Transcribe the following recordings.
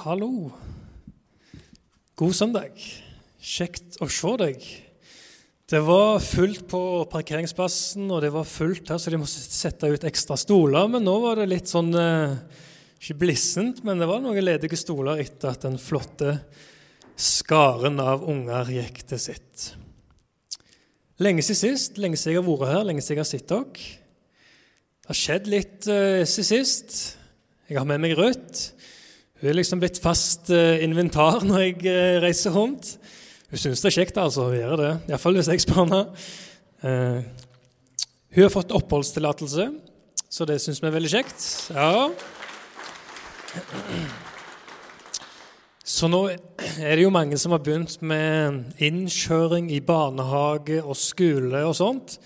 Hallo. God søndag. Kjekt å se deg. Det var fullt på parkeringsplassen, og det var fullt her, så de måtte sette ut ekstra stoler. Men nå var det litt sånn eh, Ikke blissent, men det var noen ledige stoler etter at den flotte skaren av unger gikk til sitt. Lenge siden sist, lenge siden jeg har vært her, lenge siden jeg har sett dere. Det har skjedd litt uh, siden sist. Jeg har med meg Ruth. Hun er liksom blitt fast uh, inventar når jeg uh, reiser rundt. Hun syns det er kjekt altså, å gjøre det, iallfall hvis jeg spør henne. Uh, hun har fått oppholdstillatelse, så det syns vi er veldig kjekt. Ja. Så nå er det jo mange som har begynt med innkjøring i barnehage og skole og sånt.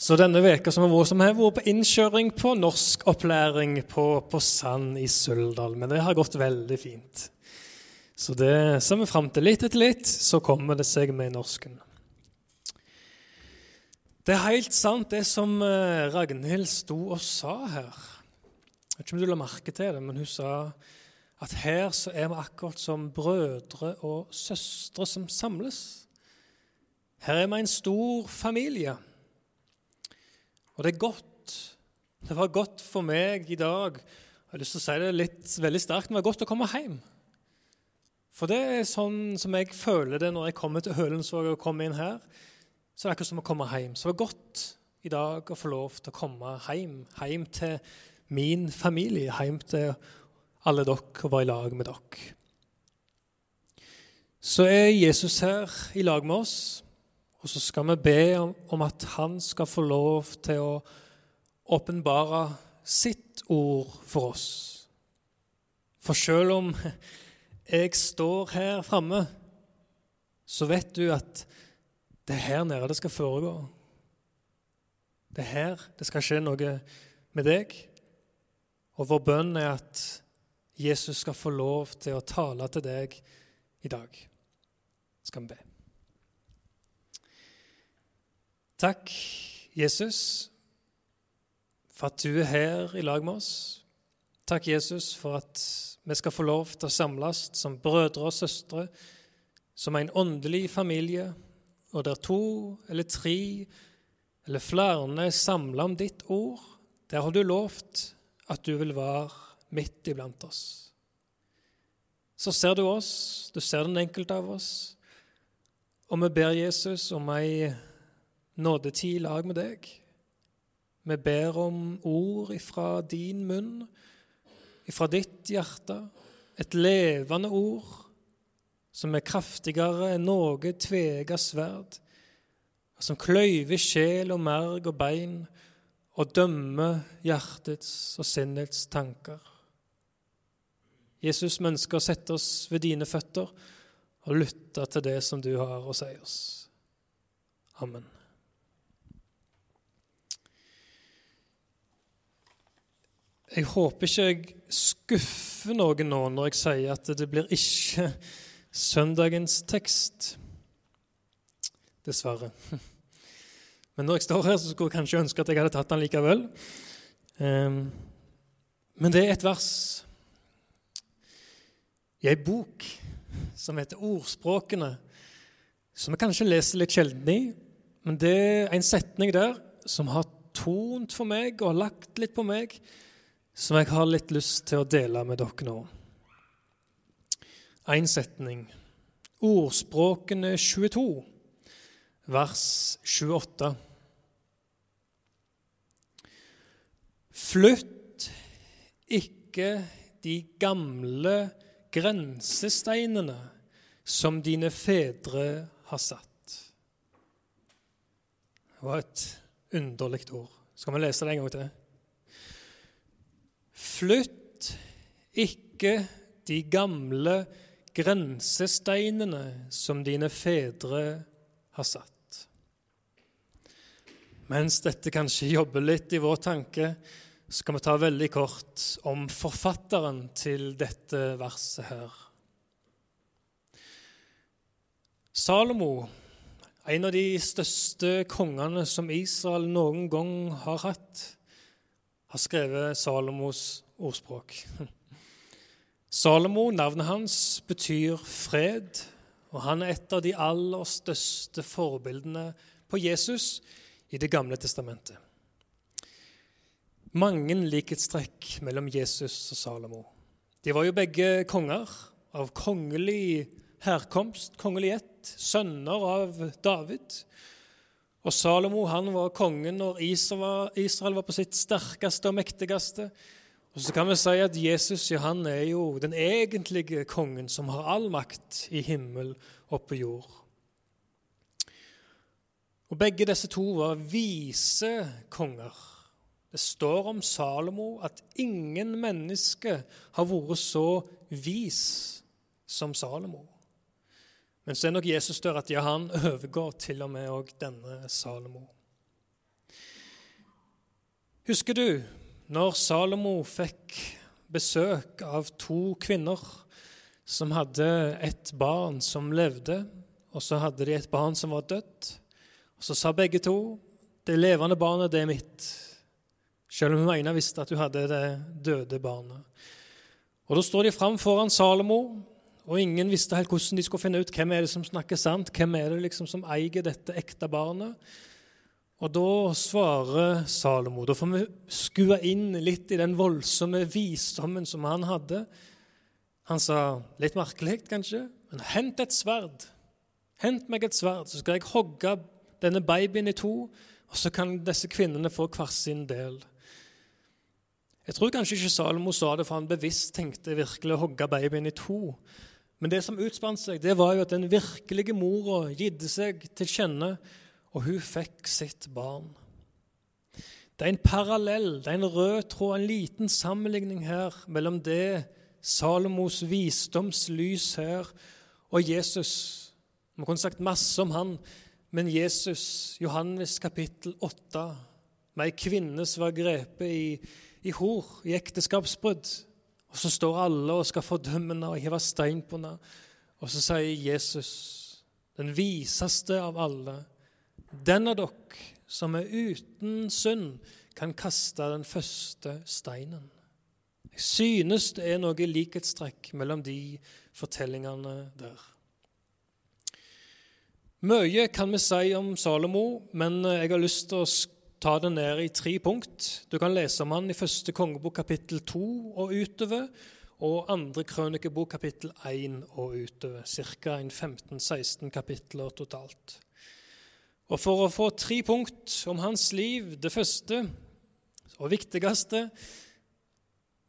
Så denne veka som har vært, som har vært på innkjøring på norskopplæring på, på Sand i Suldal. Men det har gått veldig fint. Så det ser vi fram til. Litt etter litt så kommer det seg med norsken. Det er helt sant, det som eh, Ragnhild sto og sa her. Jeg vet ikke om du la merke til det, men hun sa at her så er vi akkurat som brødre og søstre som samles. Her er vi en stor familie. Og det er godt. Det var godt for meg i dag. Jeg har lyst til å si det litt veldig sterkt, men det var godt å komme hjem. For det er sånn som jeg føler det når jeg kommer til Hølensvåg og kommer inn her. Så det er akkurat som å komme hjem. Så det var godt i dag å få lov til å komme hjem. Hjem til min familie, hjem til alle dere og være i lag med dere. Så er Jesus her i lag med oss. Og så skal vi be om, om at han skal få lov til å åpenbare sitt ord for oss. For selv om jeg står her framme, så vet du at det er her nede det skal foregå. Det er her det skal skje noe med deg. Og vår bønn er at Jesus skal få lov til å tale til deg i dag. Skal vi be. Takk, Jesus, for at du er her i lag med oss. Takk, Jesus, for at vi skal få lov til å samles som brødre og søstre, som en åndelig familie, og der to eller tre eller flere er samla om ditt ord, der har du lovt at du vil være midt iblant oss. Så ser du oss, du ser den enkelte av oss, og vi ber Jesus om ei nådetid i lag med deg. Vi ber om ord ifra din munn, ifra ditt hjerte, et levende ord som er kraftigere enn noe tvega sverd, som kløyver sjel og merg og bein og dømmer hjertets og sinnets tanker. Jesus vi ønsker å sette oss ved dine føtter og lytte til det som du har å si oss. Amen. Jeg håper ikke jeg skuffer noen nå når jeg sier at det blir ikke søndagens tekst. Dessverre. Men når jeg står her, så skulle jeg kanskje ønske at jeg hadde tatt den likevel. Ehm, men det er et vers i ei bok som heter Ordspråkene, som jeg kanskje leser litt sjelden i. Men det er en setning der som har tont for meg og har lagt litt på meg som jeg har litt lyst til å dele med dere nå. Én setning. Ordspråkene 22, vers 28. Flytt ikke de gamle grensesteinene som dine fedre har satt. Det var et underlig ord. Skal vi lese det en gang til? Flytt ikke de gamle grensesteinene som dine fedre har satt. Mens dette kanskje jobber litt i vår tanke, skal vi ta veldig kort om forfatteren til dette verset her. Salomo, en av de største kongene som Israel noen gang har hatt, har skrevet Salomos ordspråk. Salomo, navnet hans, betyr fred, og han er et av de aller største forbildene på Jesus i Det gamle testamentet. Mange likhetstrekk mellom Jesus og Salomo. De var jo begge konger av kongelig herkomst, kongelig ett, sønner av David. Og Salomo han var kongen når Israel var på sitt sterkeste og mektigste. Og så kan vi si at Jesus ja, han er jo den egentlige kongen som har all makt i himmel og på jord. Og Begge disse to var vise konger. Det står om Salomo at ingen menneske har vært så vis som Salomo. Men så er nok Jesus der at ja, han overgår til og med òg denne Salomo. Husker du når Salomo fikk besøk av to kvinner som hadde et barn som levde, og så hadde de et barn som var dødt. Og Så sa begge to det levende barnet, det er mitt. Selv om hun ene visste at hun hadde det døde barnet. Og Da står de fram foran Salomo, og ingen visste helt hvordan de skulle finne ut hvem er det som snakker sant, hvem er det liksom som eier dette ekte barnet. Og da svarer Salomo Da får vi skue inn litt i den voldsomme visdommen som han hadde. Han sa, litt merkelig kanskje, men hent et sverd. Hent meg et sverd, så skal jeg hogge denne babyen i to, og så kan disse kvinnene få hver sin del. Jeg tror kanskje ikke Salomo sa det, for han bevisst tenkte virkelig å hogge babyen i to. Men det som utspant seg, det var jo at den virkelige mora gitte seg til kjenne og hun fikk sitt barn. Det er en parallell, det er en rød tråd, en liten sammenligning her mellom det Salomos visdomslys her og Jesus. Vi kunne sagt masse om han, men Jesus, Johannes kapittel 8, med ei kvinne som var grepet i, i hor, i ekteskapsbrudd. Og så står alle og skal fordømme henne og hive stein på henne. Og så sier Jesus, den viseste av alle, den av dere som er uten synd, kan kaste den første steinen. Jeg synes det er noe likhetstrekk mellom de fortellingene der. Mye kan vi si om Salomo, men jeg har lyst til å ta det ned i tre punkt. Du kan lese om han i første kongebok kapittel 2 og utover, og andre krønikebok kapittel 1 og utover. Ca. 15-16 kapitler totalt. Og for å få tre punkt om hans liv Det første og viktigste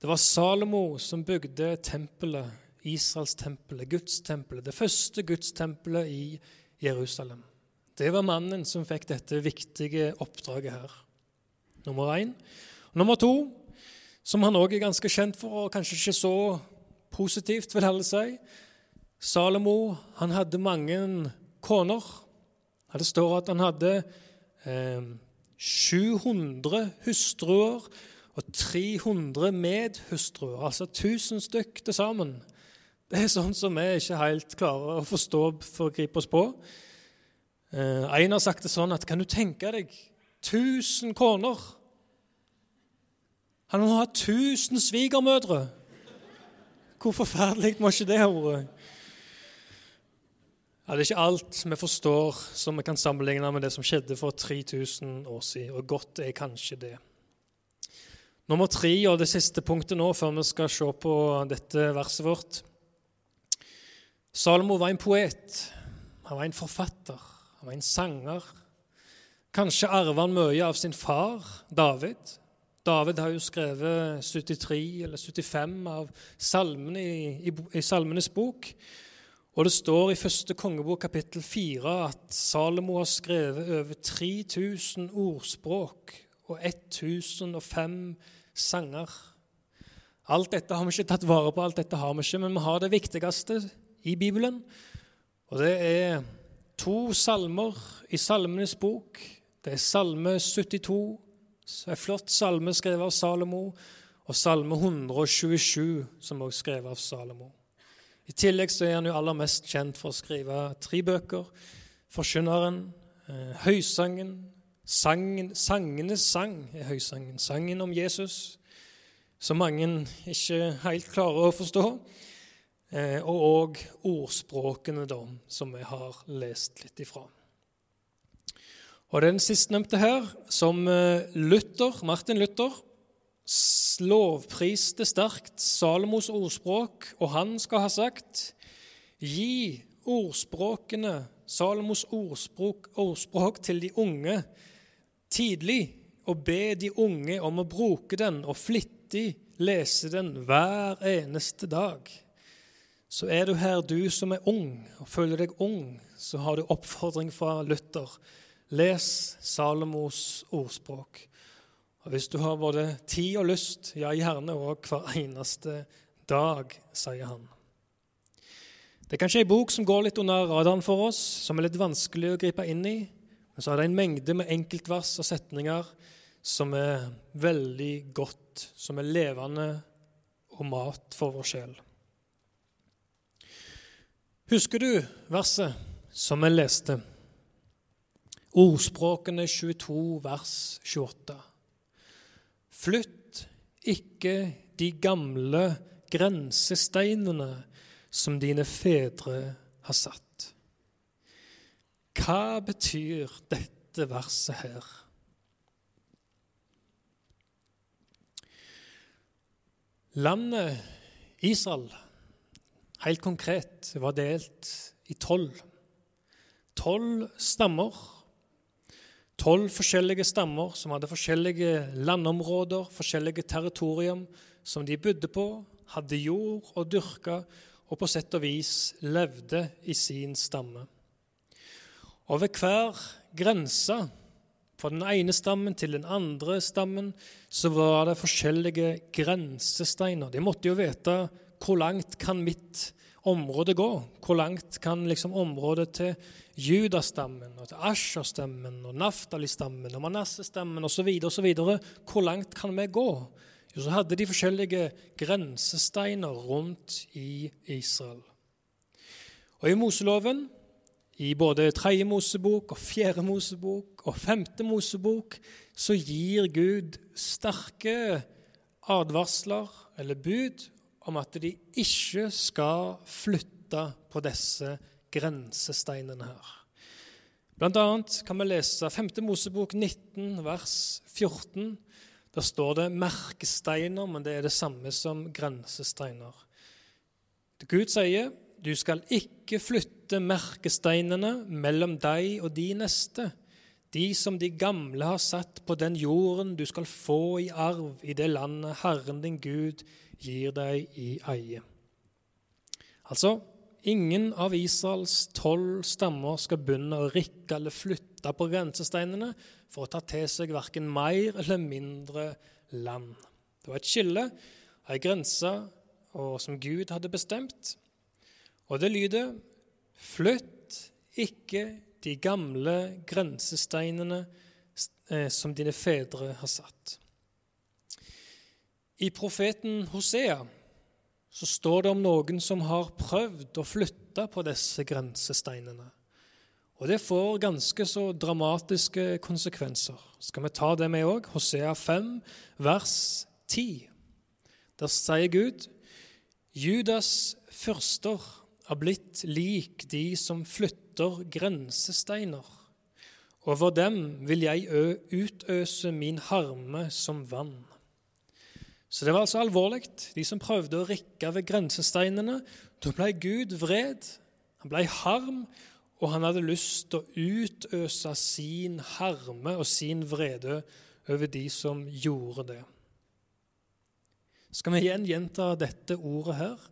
det var Salomo som bygde tempelet, Israels tempel, gudstempelet, det første gudstempelet i Jerusalem. Det var mannen som fikk dette viktige oppdraget her. Nummer én. Nummer to, som han òg er ganske kjent for, og kanskje ikke så positivt, vil alle si Salomo han hadde mange koner. Det står at han hadde eh, 700 hustruer og 300 medhustruer, altså 1000 stykk til sammen. Det er sånn som vi ikke helt klarer å forstå for å gripe oss på. Eh, en har sagt det sånn at kan du tenke deg 1000 koner? Han må ha 1000 svigermødre. Hvor forferdelig må ikke det ha vært? Ja, det er ikke alt vi forstår som vi kan sammenligne med det som skjedde for 3000 år siden, og godt er kanskje det. Nummer tre og det siste punktet nå, før vi skal se på dette verset vårt. Salomo var en poet, han var en forfatter, han var en sanger. Kanskje arva han mye av sin far, David. David har jo skrevet 73 eller 75 av salmene i, i, i Salmenes bok. Og det står i første kongebok kapittel 4 at Salomo har skrevet over 3000 ordspråk og 1005 sanger. Alt dette har vi ikke tatt vare på, alt dette har vi ikke, men vi har det viktigste i Bibelen. Og det er to salmer i Salmenes bok. Det er Salme 72, en flott salme skrevet av Salomo, og Salme 127, som også er skrevet av Salomo. I tillegg så er han jo aller mest kjent for å skrive tre bøker. 'Forkynneren', eh, 'Høysangen', sangen, 'Sangenes sang' er høysangen. Sangen om Jesus. som mange ikke helt klarer å forstå. Eh, og òg ordspråkene, da, som vi har lest litt ifra. Og den sistnevnte her, som eh, Luther, Martin Luther lovpriste sterkt Salomos ordspråk, og han skal ha sagt Gi ordspråkene, Salomos ordspråk, ordspråk til de unge tidlig, og be de unge om å bruke den og flittig lese den hver eneste dag. Så er du her, du som er ung og føler deg ung, så har du oppfordring fra Luther. Les Salomos ordspråk. Og Hvis du har både tid og lyst, ja, gjerne òg hver eneste dag, sier han. Det er kanskje ei bok som går litt under radaren for oss, som er litt vanskelig å gripe inn i. Men så er det en mengde med enkeltvers og setninger som er veldig godt, som er levende og mat for vår sjel. Husker du verset som vi leste? Ordspråkene 22, vers 28. Flytt ikke de gamle grensesteinene som dine fedre har satt. Hva betyr dette verset her? Landet Israel, helt konkret, var delt i tolv. Tolv stammer Tolv forskjellige stammer som hadde forskjellige landområder, forskjellige territorium som de bodde på, hadde jord og dyrka, og på sett og vis levde i sin stamme. Og ved hver grense, fra den ene stammen til den andre stammen, så var det forskjellige grensesteiner. De måtte jo vite hvor langt kan mitt område gå? Hvor langt kan liksom området til Judastammen og til Asher-stammen og Naftali-stammen og Manasseh-stammen osv. osv. Hvor langt kan vi gå? Jo, så hadde de forskjellige grensesteiner rundt i Israel. Og I Moseloven, i både tredje Mosebok og fjerde Mosebok og femte Mosebok, så gir Gud sterke advarsler eller bud om at de ikke skal flytte på disse grensesteinene her. Blant annet kan vi lese 5. Mosebok 19, vers 14. Der står det merkesteiner, men det er det samme som grensesteiner. Gud sier, 'Du skal ikke flytte merkesteinene mellom deg og de neste', de som de gamle har satt på den jorden du skal få i arv i det landet Herren din Gud gir deg i eie. Altså, Ingen av Israels tolv stammer skal begynne å rikke eller flytte på grensesteinene for å ta til seg verken mer eller mindre land. Det var et skille, ei grense som Gud hadde bestemt. Og det lyder Flytt ikke de gamle grensesteinene eh, som dine fedre har satt. I profeten Hosea så står det om noen som har prøvd å flytte på disse grensesteinene. Og det får ganske så dramatiske konsekvenser. Skal vi ta det med òg? Hosea 5, vers 10. Der sier Gud Judas fyrster er blitt lik de som flytter grensesteiner. Over dem vil jeg utøse min harme som vann. Så det var altså alvorlig. De som prøvde å rikke ved grensesteinene. Da ble Gud vred. Han ble harm, og han hadde lyst til å utøse sin harme og sin vrede over de som gjorde det. Skal vi igjen gjenta dette ordet her?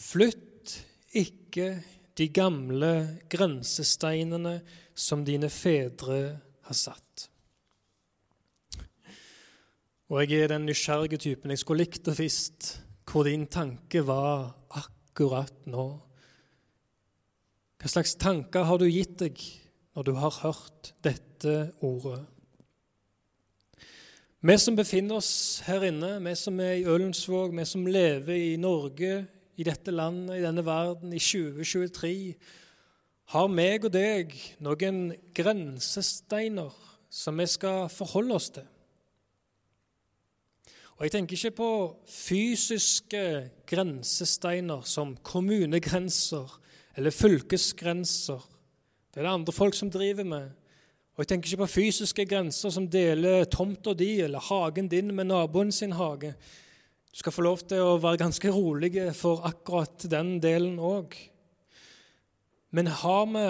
Flytt ikke de gamle grensesteinene som dine fedre har satt. Og jeg er den nysgjerrige typen. Jeg skulle likt å visst hvor din tanke var akkurat nå. Hva slags tanker har du gitt deg når du har hørt dette ordet? Vi som befinner oss her inne, vi som er i Ølensvåg, vi som lever i Norge, i dette landet, i denne verden, i 2023, har meg og deg noen grensesteiner som vi skal forholde oss til. Og Jeg tenker ikke på fysiske grensesteiner som kommunegrenser eller fylkesgrenser. Det er det andre folk som driver med. Og Jeg tenker ikke på fysiske grenser som deler tomta di eller hagen din med naboen sin hage. Du skal få lov til å være ganske rolig for akkurat den delen òg. Men har vi,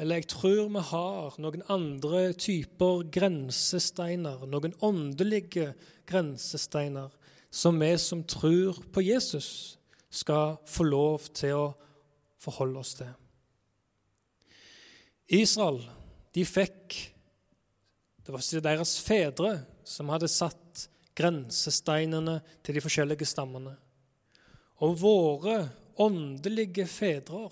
eller jeg tror vi har, noen andre typer grensesteiner, noen åndelige grensesteiner, som vi som tror på Jesus, skal få lov til å forholde oss til. Israel de fikk Det var deres fedre som hadde satt grensesteinene til de forskjellige stammene. Og våre åndelige fedre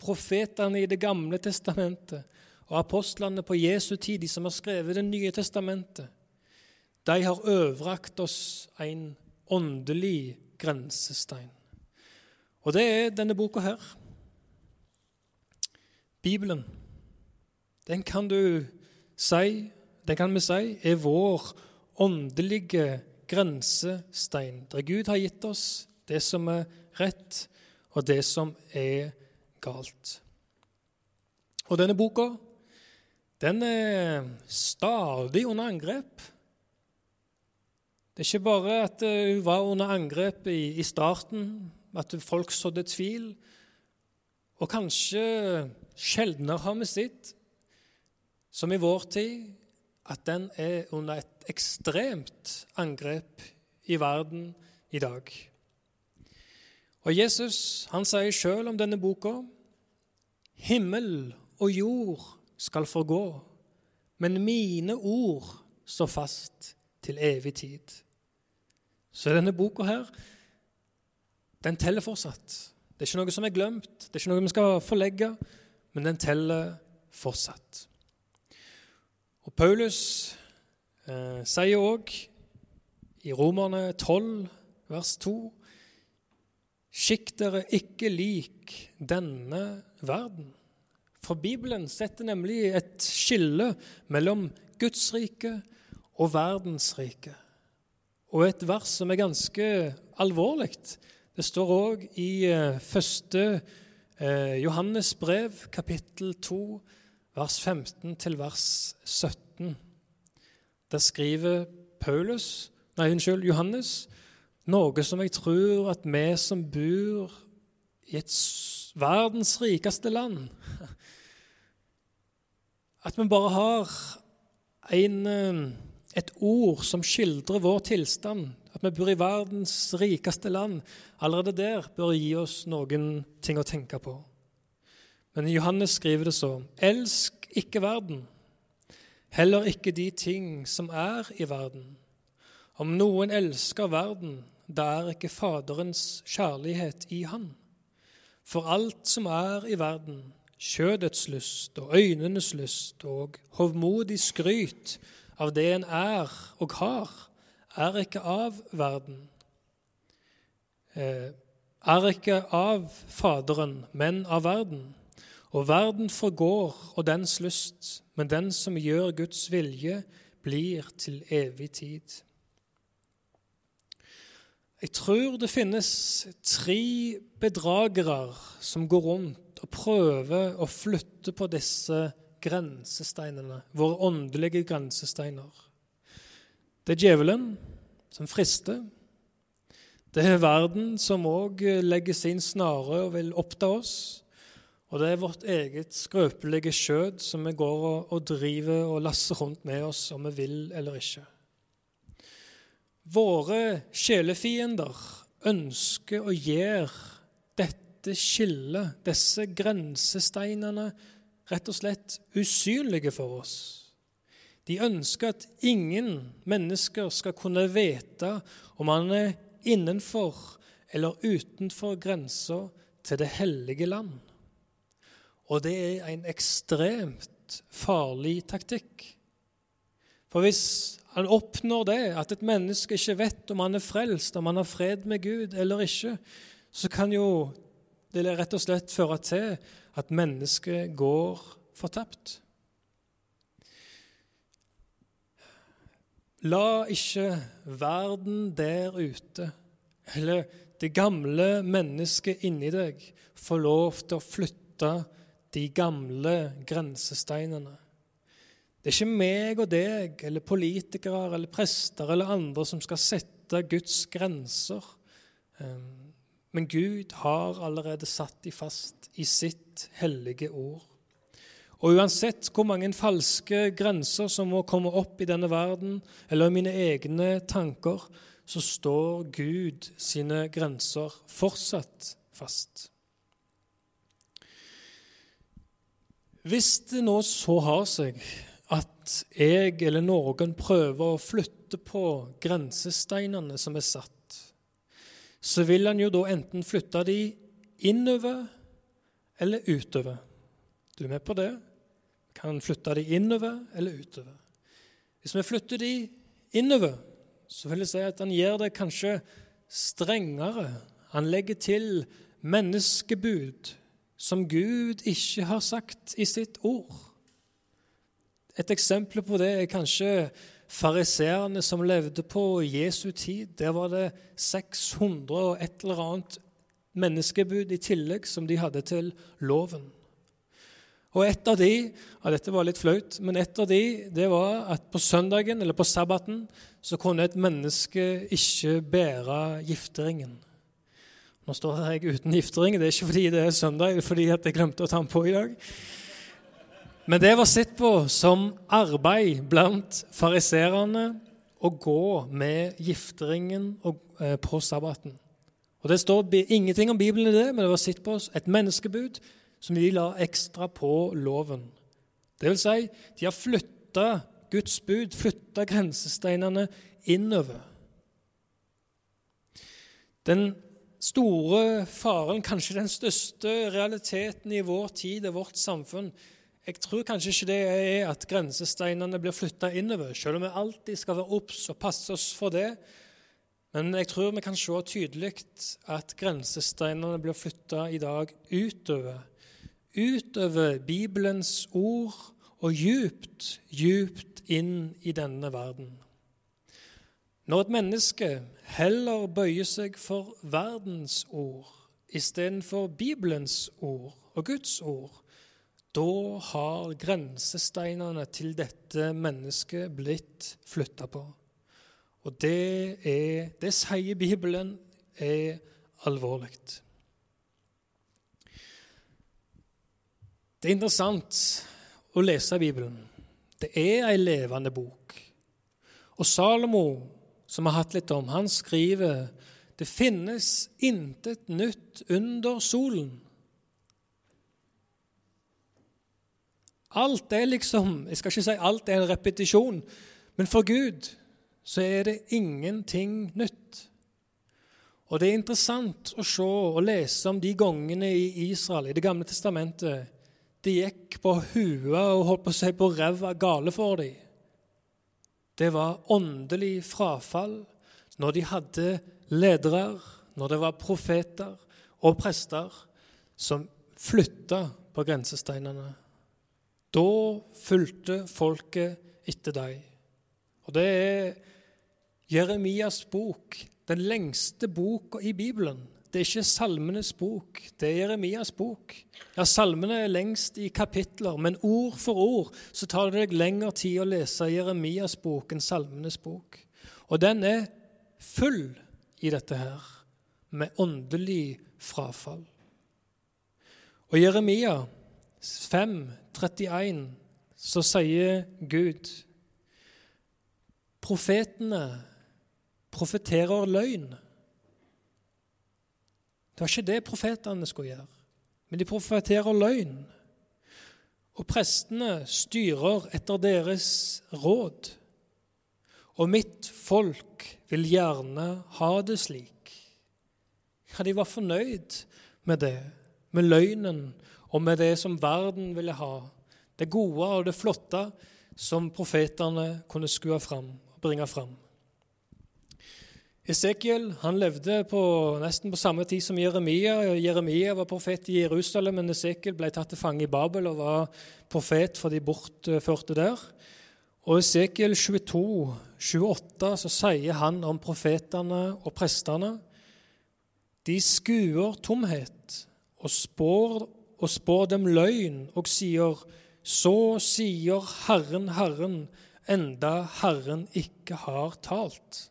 profetene i Det gamle testamentet og apostlene på Jesu tid, de som har skrevet Det nye testamentet, de har overrakt oss en åndelig grensestein. Og det er denne boka her. Bibelen. Den kan du si, den kan vi si er vår åndelige grensestein, der Gud har gitt oss det som er rett, og det som er rett galt. Og denne boka den er stadig under angrep. Det er ikke bare at hun var under angrep i, i starten, at folk sådde tvil. Og kanskje sjeldnere har vi sett, som i vår tid, at den er under et ekstremt angrep i verden i dag. Og Jesus han sier sjøl om denne boka Himmel og jord skal forgå, men mine ord står fast til evig tid. Så denne boka her, den teller fortsatt. Det er ikke noe som er glemt, det er ikke noe vi skal forlegge, men den teller fortsatt. Og Paulus eh, sier òg i Romerne 12, vers 2 Skikk dere ikke lik denne verden. For Bibelen setter nemlig et skille mellom Guds rike og verdens rike. Og et vers som er ganske alvorlig. Det står òg i eh, første eh, Johannes brev, kapittel 2, vers 15 til vers 17. Der skriver Paulus, nei, unnskyld, Johannes noe som jeg tror at vi som bor i et verdens rikeste land At vi bare har en, eh, et ord som skildrer vår tilstand. At vi bor i verdens rikeste land. Allerede der bør gi oss noen ting å tenke på. Men Johannes skriver det så.: Elsk ikke verden, heller ikke de ting som er i verden. Om noen elsker verden, da er ikke Faderens kjærlighet i Han. For alt som er i verden, kjødets lyst og øynenes lyst og hovmodig skryt av det en er og har, er ikke av verden. Eh, er ikke av Faderen, men av verden. Og verden forgår og dens lyst, men den som gjør Guds vilje, blir til evig tid. Jeg tror det finnes tre bedragere som går rundt og prøver å flytte på disse grensesteinene, våre åndelige grensesteiner. Det er djevelen, som frister. Det er verden, som òg legger sin snare og vil oppta oss. Og det er vårt eget skrøpelige skjød som vi går og, driver og lasser rundt med oss om vi vil eller ikke. Våre sjelefiender ønsker å gjøre dette skillet, disse grensesteinene, rett og slett usynlige for oss. De ønsker at ingen mennesker skal kunne vite om man er innenfor eller utenfor grensa til det hellige land. Og det er en ekstremt farlig taktikk. For hvis han oppnår det, at et menneske ikke vet om han er frelst, om han har fred med Gud eller ikke, så kan jo det rett og slett føre til at mennesket går fortapt. La ikke verden der ute, eller det gamle mennesket inni deg, få lov til å flytte de gamle grensesteinene. Det er ikke meg og deg eller politikere eller prester eller andre som skal sette Guds grenser. Men Gud har allerede satt de fast i sitt hellige ord. Og uansett hvor mange falske grenser som må komme opp i denne verden, eller i mine egne tanker, så står Gud sine grenser fortsatt fast. Hvis det nå så har seg at jeg eller noen prøver å flytte på grensesteinene som er satt, så vil han jo da enten flytte de innover eller utover. Du er med på det? kan flytte de innover eller utover. Hvis vi flytter de innover, så vil jeg si at han gjør det kanskje strengere. Han legger til menneskebud som Gud ikke har sagt i sitt ord. Et eksempel på det er kanskje fariseerne som levde på Jesu tid. Der var det 600 og et eller annet menneskebud i tillegg som de hadde til loven. Og et av de, ja, Dette var litt flaut, men et av de, det var at på søndagen eller på sabbaten så kunne et menneske ikke bære gifteringen. Nå står jeg uten giftering. Det er ikke fordi det er søndag, det er fordi jeg glemte å ta den på i dag. Men det var sett på som arbeid blant fariserene å gå med gifteringen eh, på sabbaten. Og Det står ingenting om Bibelen i det, men det var sett på et menneskebud som de la ekstra på loven. Det vil si, de har flytta Guds bud, flytta grensesteinene innover. Den store faren, kanskje den største realiteten i vår tid og vårt samfunn Jeg tror kanskje ikke det er at grensesteinene blir flytta innover, selv om vi alltid skal være obs og passe oss for det. Men jeg tror vi kan se tydelig at grensesteinene blir flytta i dag utover utover Bibelens ord og djupt, djupt inn i denne verden. Når et menneske heller bøyer seg for verdens ord istedenfor Bibelens ord og Guds ord, da har grensesteinene til dette mennesket blitt flytta på. Og det, er, det sier Bibelen er alvorlig. Det er interessant å lese Bibelen. Det er ei levende bok. Og Salomo, som vi har hatt litt om, han skriver det finnes intet nytt under solen. Alt er liksom Jeg skal ikke si alt er en repetisjon, men for Gud så er det ingenting nytt. Og det er interessant å se og lese om de gangene i Israel, i Det gamle testamentet, det gikk på huet og holdt på å si på ræva gale for dem. Det var åndelig frafall når de hadde ledere, når det var profeter og prester som flytta på grensesteinene. Da fulgte folket etter dem. Og det er Jeremias bok, den lengste boka i Bibelen. Det er ikke Salmenes bok, det er Jeremias bok. Ja, Salmene er lengst i kapitler, men ord for ord så tar det deg lengre tid å lese Jeremias bok enn Salmenes bok. Og den er full i dette her, med åndelig frafall. Og Jeremia 5, 31, så sier Gud Profetene profeterer løgn. Det var ikke det profetene skulle gjøre, men de profeterer løgn. Og prestene styrer etter deres råd. Og mitt folk vil gjerne ha det slik. Ja, de var fornøyd med det, med løgnen og med det som verden ville ha. Det gode og det flotte som profetene kunne skue fram og bringe fram. Esekiel han levde på, nesten på samme tid som Jeremia. Jeremia var profet i Jerusalem, men Esekiel ble tatt til fange i Babel og var profet for de bortførte der. Og Esekiel 22, 28 så sier han om profetene og prestene de skuer tomhet og spår, og spår dem løgn og sier så sier Herren, Herren, enda Herren ikke har talt.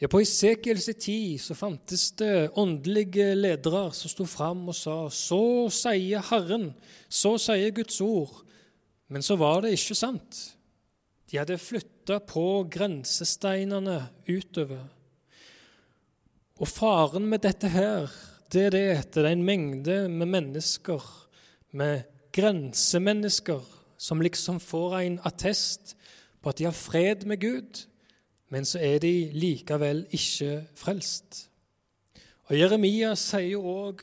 Ja, På Isekiels tid så fantes det åndelige ledere som sto fram og sa så sier Herren, så sier Guds ord. Men så var det ikke sant. De hadde flytta på grensesteinene utover. Og faren med dette her, det det at det er en mengde med mennesker, med grensemennesker, som liksom får en attest på at de har fred med Gud men så er de likevel ikke frelst. Og Jeremia sier jo òg,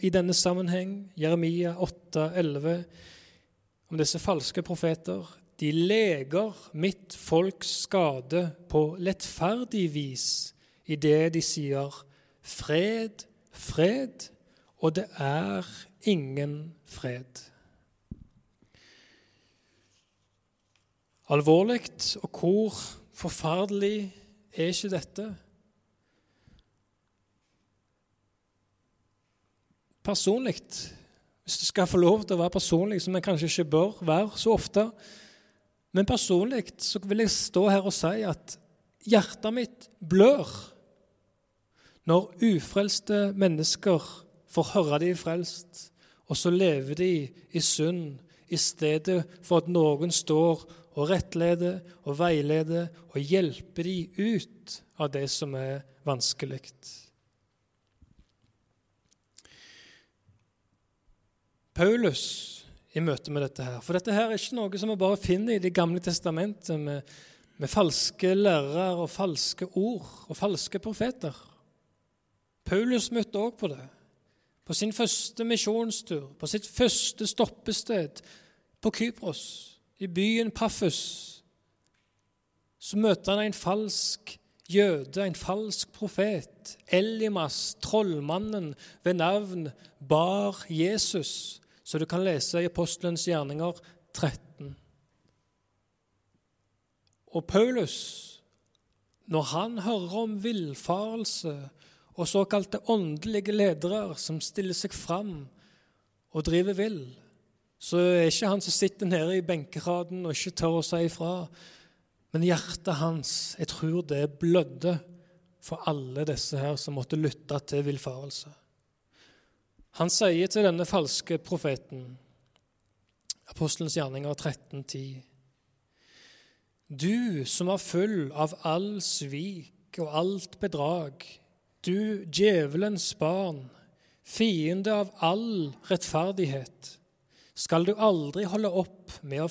i denne sammenheng, Jeremia 8, 11, om disse falske profeter De leger mitt folks skade på lettferdig vis i det de sier fred, fred, og det er ingen fred. Alvorlig, og hvor Forferdelig er ikke dette? Personlig, hvis du skal få lov til å være personlig, som en kanskje ikke bør være så ofte Men personlig så vil jeg stå her og si at hjertet mitt blør når ufrelste mennesker får høre de er frelst, og så lever de i synd i stedet for at noen står og rettleder og veileder og hjelper de ut av det som er vanskelig. Paulus i møte med dette her. For dette her er ikke noe som vi bare finner i Det gamle testamentet med, med falske lærere og falske ord og falske profeter. Paulus møtte òg på det. På sin første misjonstur, på sitt første stoppested på Kypros i byen Paffus, så møtte han en falsk jøde, en falsk profet. Elimas, trollmannen ved navn Bar Jesus, så du kan lese i Apostelens gjerninger 13. Og Paulus, når han hører om villfarelse og såkalte åndelige ledere som stiller seg fram og driver vill, så er ikke han som sitter nede i benkeraden og ikke tør å si ifra. Men hjertet hans, jeg tror det blødde for alle disse her som måtte lytte til villfarelse. Han sier til denne falske profeten, Apostelens gjerninger 1310, Du som er full av all svik og alt bedrag, du djevelens barn, fiende av all rettferdighet skal du aldri holde opp med å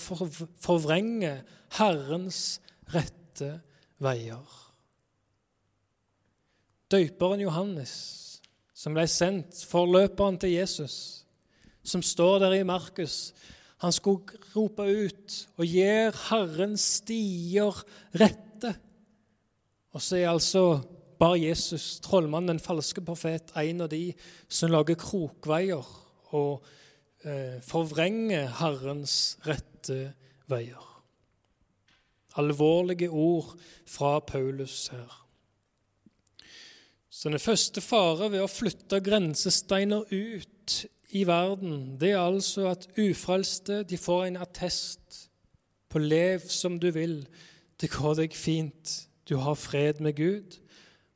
forvrenge Herrens rette veier. Døyperen Johannes, som ble sendt, forløperen til Jesus, som står der i Markus, han skulle rope ut og gjør Herrens stier rette. Og så er altså bare Jesus, trollmannen, den falske profet, en av de som lager krokveier og eh, forvrenger Herrens rette veier. Alvorlige ord fra Paulus her. Så den første fare ved å flytte grensesteiner ut i verden, det er altså at ufrelste de får en attest på lev som du vil. Det går deg fint. Du har fred med Gud,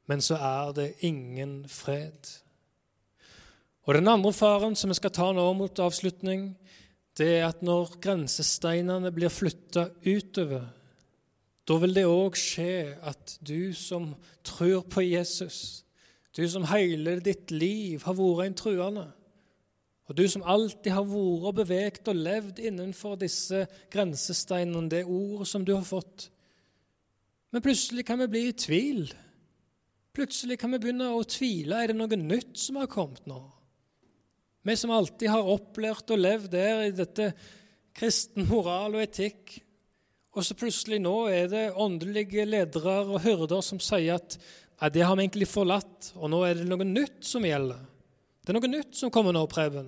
men så er det ingen fred. Og Den andre faren som vi skal ta nå mot avslutning, det er at når grensesteinene blir flytta utover, da vil det òg skje at du som tror på Jesus, du som hele ditt liv har vært en truende, og du som alltid har vært og beveget og levd innenfor disse grensesteinene, det ordet som du har fått Men plutselig kan vi bli i tvil. Plutselig kan vi begynne å tvile. Er det noe nytt som har kommet nå? Vi som alltid har opplært og levd der i dette kristen moral og etikk. Og så plutselig nå er det åndelige ledere og hyrder som sier at nei, det har vi egentlig forlatt, og nå er det noe nytt som gjelder. Det er noe nytt som kommer nå, Preben.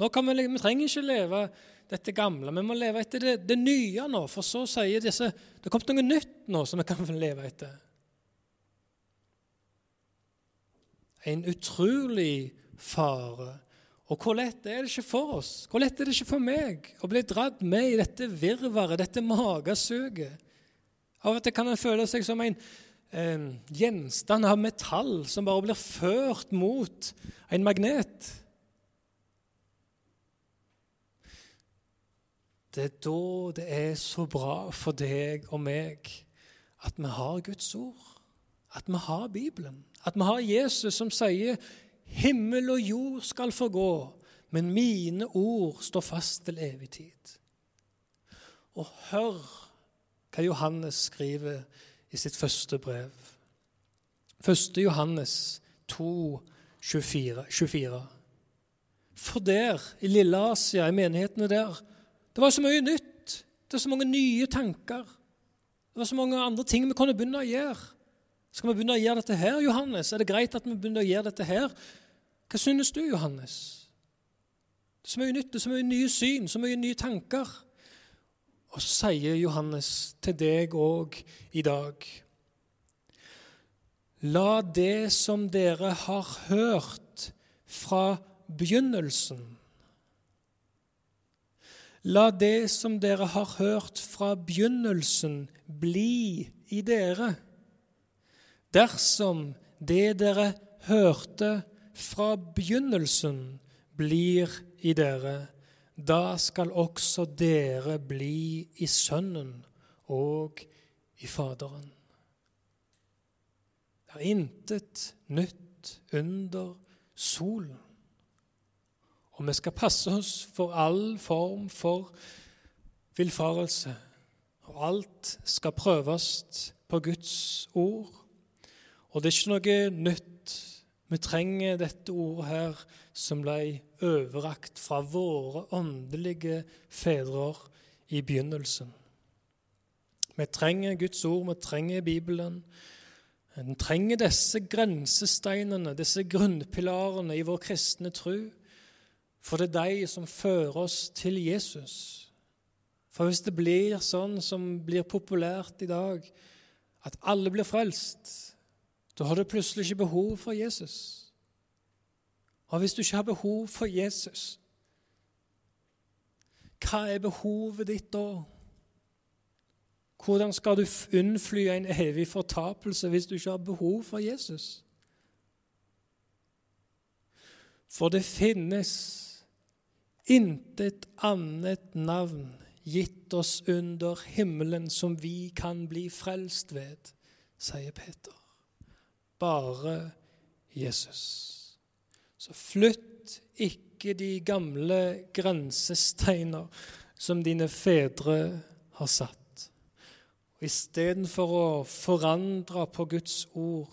Nå kan vi, vi trenger ikke leve dette gamle. Vi må leve etter det, det nye nå, for så sier disse Det er kommet noe nytt nå som vi kan leve etter. En utrolig fare. Og hvor lett er det ikke for oss, hvor lett er det ikke for meg å bli dratt med i dette virvaret, dette magesuget? Av og til kan en føle seg som en eh, gjenstand av metall som bare blir ført mot en magnet. Det er da det er så bra for deg og meg at vi har Guds ord, at vi har Bibelen, at vi har Jesus som sier Himmel og jord skal forgå, men mine ord står fast til evig tid. Og hør hva Johannes skriver i sitt første brev. 1. Johannes 2, 24. 24. For der, i Lille Asia, i menighetene der, det var så mye nytt. Det var så mange nye tanker. Det var så mange andre ting vi kunne begynne å gjøre. Skal vi begynne å gjøre dette her, Johannes? Er det greit at vi begynner å gjøre dette her? Hva synes du, Johannes? Det er så mye nytt, er så mye nye syn, så mye nye tanker. Og så sier Johannes til deg òg i dag La det som dere har hørt fra begynnelsen La det som dere har hørt fra begynnelsen, bli i dere. Dersom det dere hørte fra begynnelsen blir i dere, da skal også dere bli i Sønnen og i Faderen. Det er intet nytt under solen. Og vi skal passe oss for all form for villfarelse. Og alt skal prøves på Guds ord. Og det er ikke noe nytt vi trenger dette ordet her som ble overrakt fra våre åndelige fedre i begynnelsen. Vi trenger Guds ord, vi trenger Bibelen. Vi trenger disse grensesteinene, disse grunnpilarene i vår kristne tro. For det er de som fører oss til Jesus. For hvis det blir sånn som blir populært i dag, at alle blir frelst, da har du plutselig ikke behov for Jesus. Og hvis du ikke har behov for Jesus, hva er behovet ditt da? Hvordan skal du unnfly en evig fortapelse hvis du ikke har behov for Jesus? For det finnes intet annet navn gitt oss under himmelen som vi kan bli frelst ved, sier Peter bare Jesus. Så flytt ikke de gamle grensesteiner som dine fedre har satt. Istedenfor å forandre på Guds ord,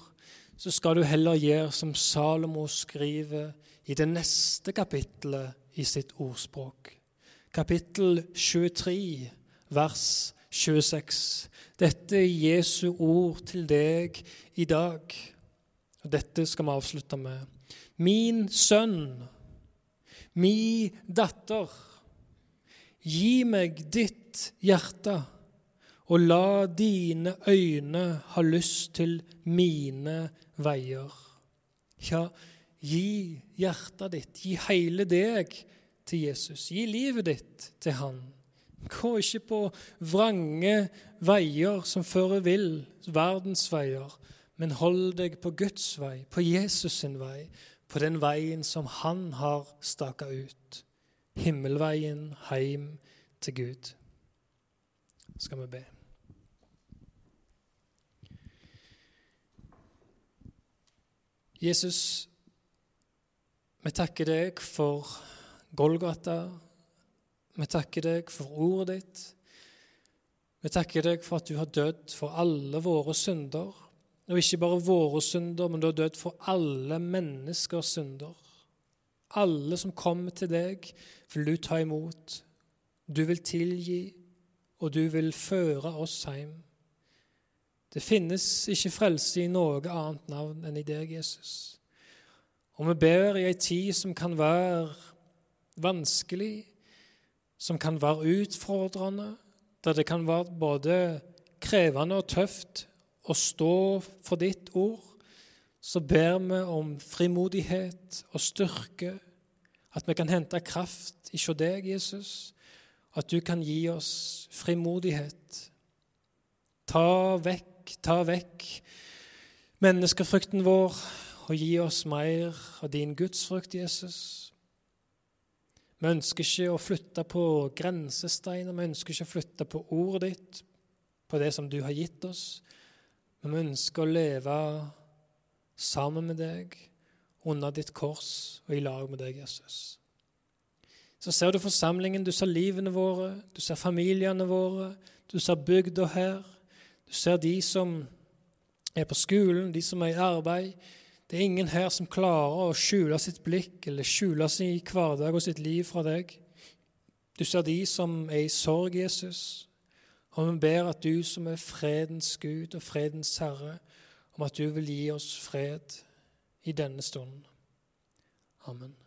så skal du heller gjøre som Salomo skriver i det neste kapittelet i sitt ordspråk. Kapittel 23, vers 26. Dette er Jesu ord til deg i dag. Dette skal vi avslutte med. Min sønn, mi datter, gi meg ditt hjerte, og la dine øyne ha lyst til mine veier. Ja, gi hjertet ditt, gi hele deg til Jesus. Gi livet ditt til Han. Gå ikke på vrange veier som fører vill, verdens veier, men hold deg på Guds vei, på Jesus sin vei, på den veien som han har staka ut. Himmelveien heim til Gud. Skal vi be. Jesus, vi takker deg for Golgata. Vi takker deg for ordet ditt. Vi takker deg for at du har dødd for alle våre synder. Og ikke bare våre synder, men du har dødd for alle menneskers synder. Alle som kommer til deg, vil du ta imot. Du vil tilgi, og du vil føre oss hjem. Det finnes ikke frelse i noe annet navn enn i deg, Jesus. Og vi ber i ei tid som kan være vanskelig, som kan være utfordrende, der det kan være både krevende og tøft å stå for ditt ord, så ber vi om frimodighet og styrke, at vi kan hente kraft hos deg, Jesus, at du kan gi oss frimodighet. Ta vekk, ta vekk menneskefrykten vår og gi oss mer av din gudsfrykt, Jesus. Vi ønsker ikke å flytte på grensesteiner, vi ønsker ikke å flytte på ordet ditt, på det som du har gitt oss, men vi ønsker å leve sammen med deg under ditt kors og i lag med deg, Jesus. Så ser du forsamlingen, du ser livene våre, du ser familiene våre, du ser bygda her. Du ser de som er på skolen, de som er i arbeid. Det er ingen her som klarer å skjule sitt blikk eller skjule sin hverdag og sitt liv fra deg. Du ser de som er i sorg, Jesus. Og vi ber at du som er fredens Gud og fredens Herre, om at du vil gi oss fred i denne stunden. Amen.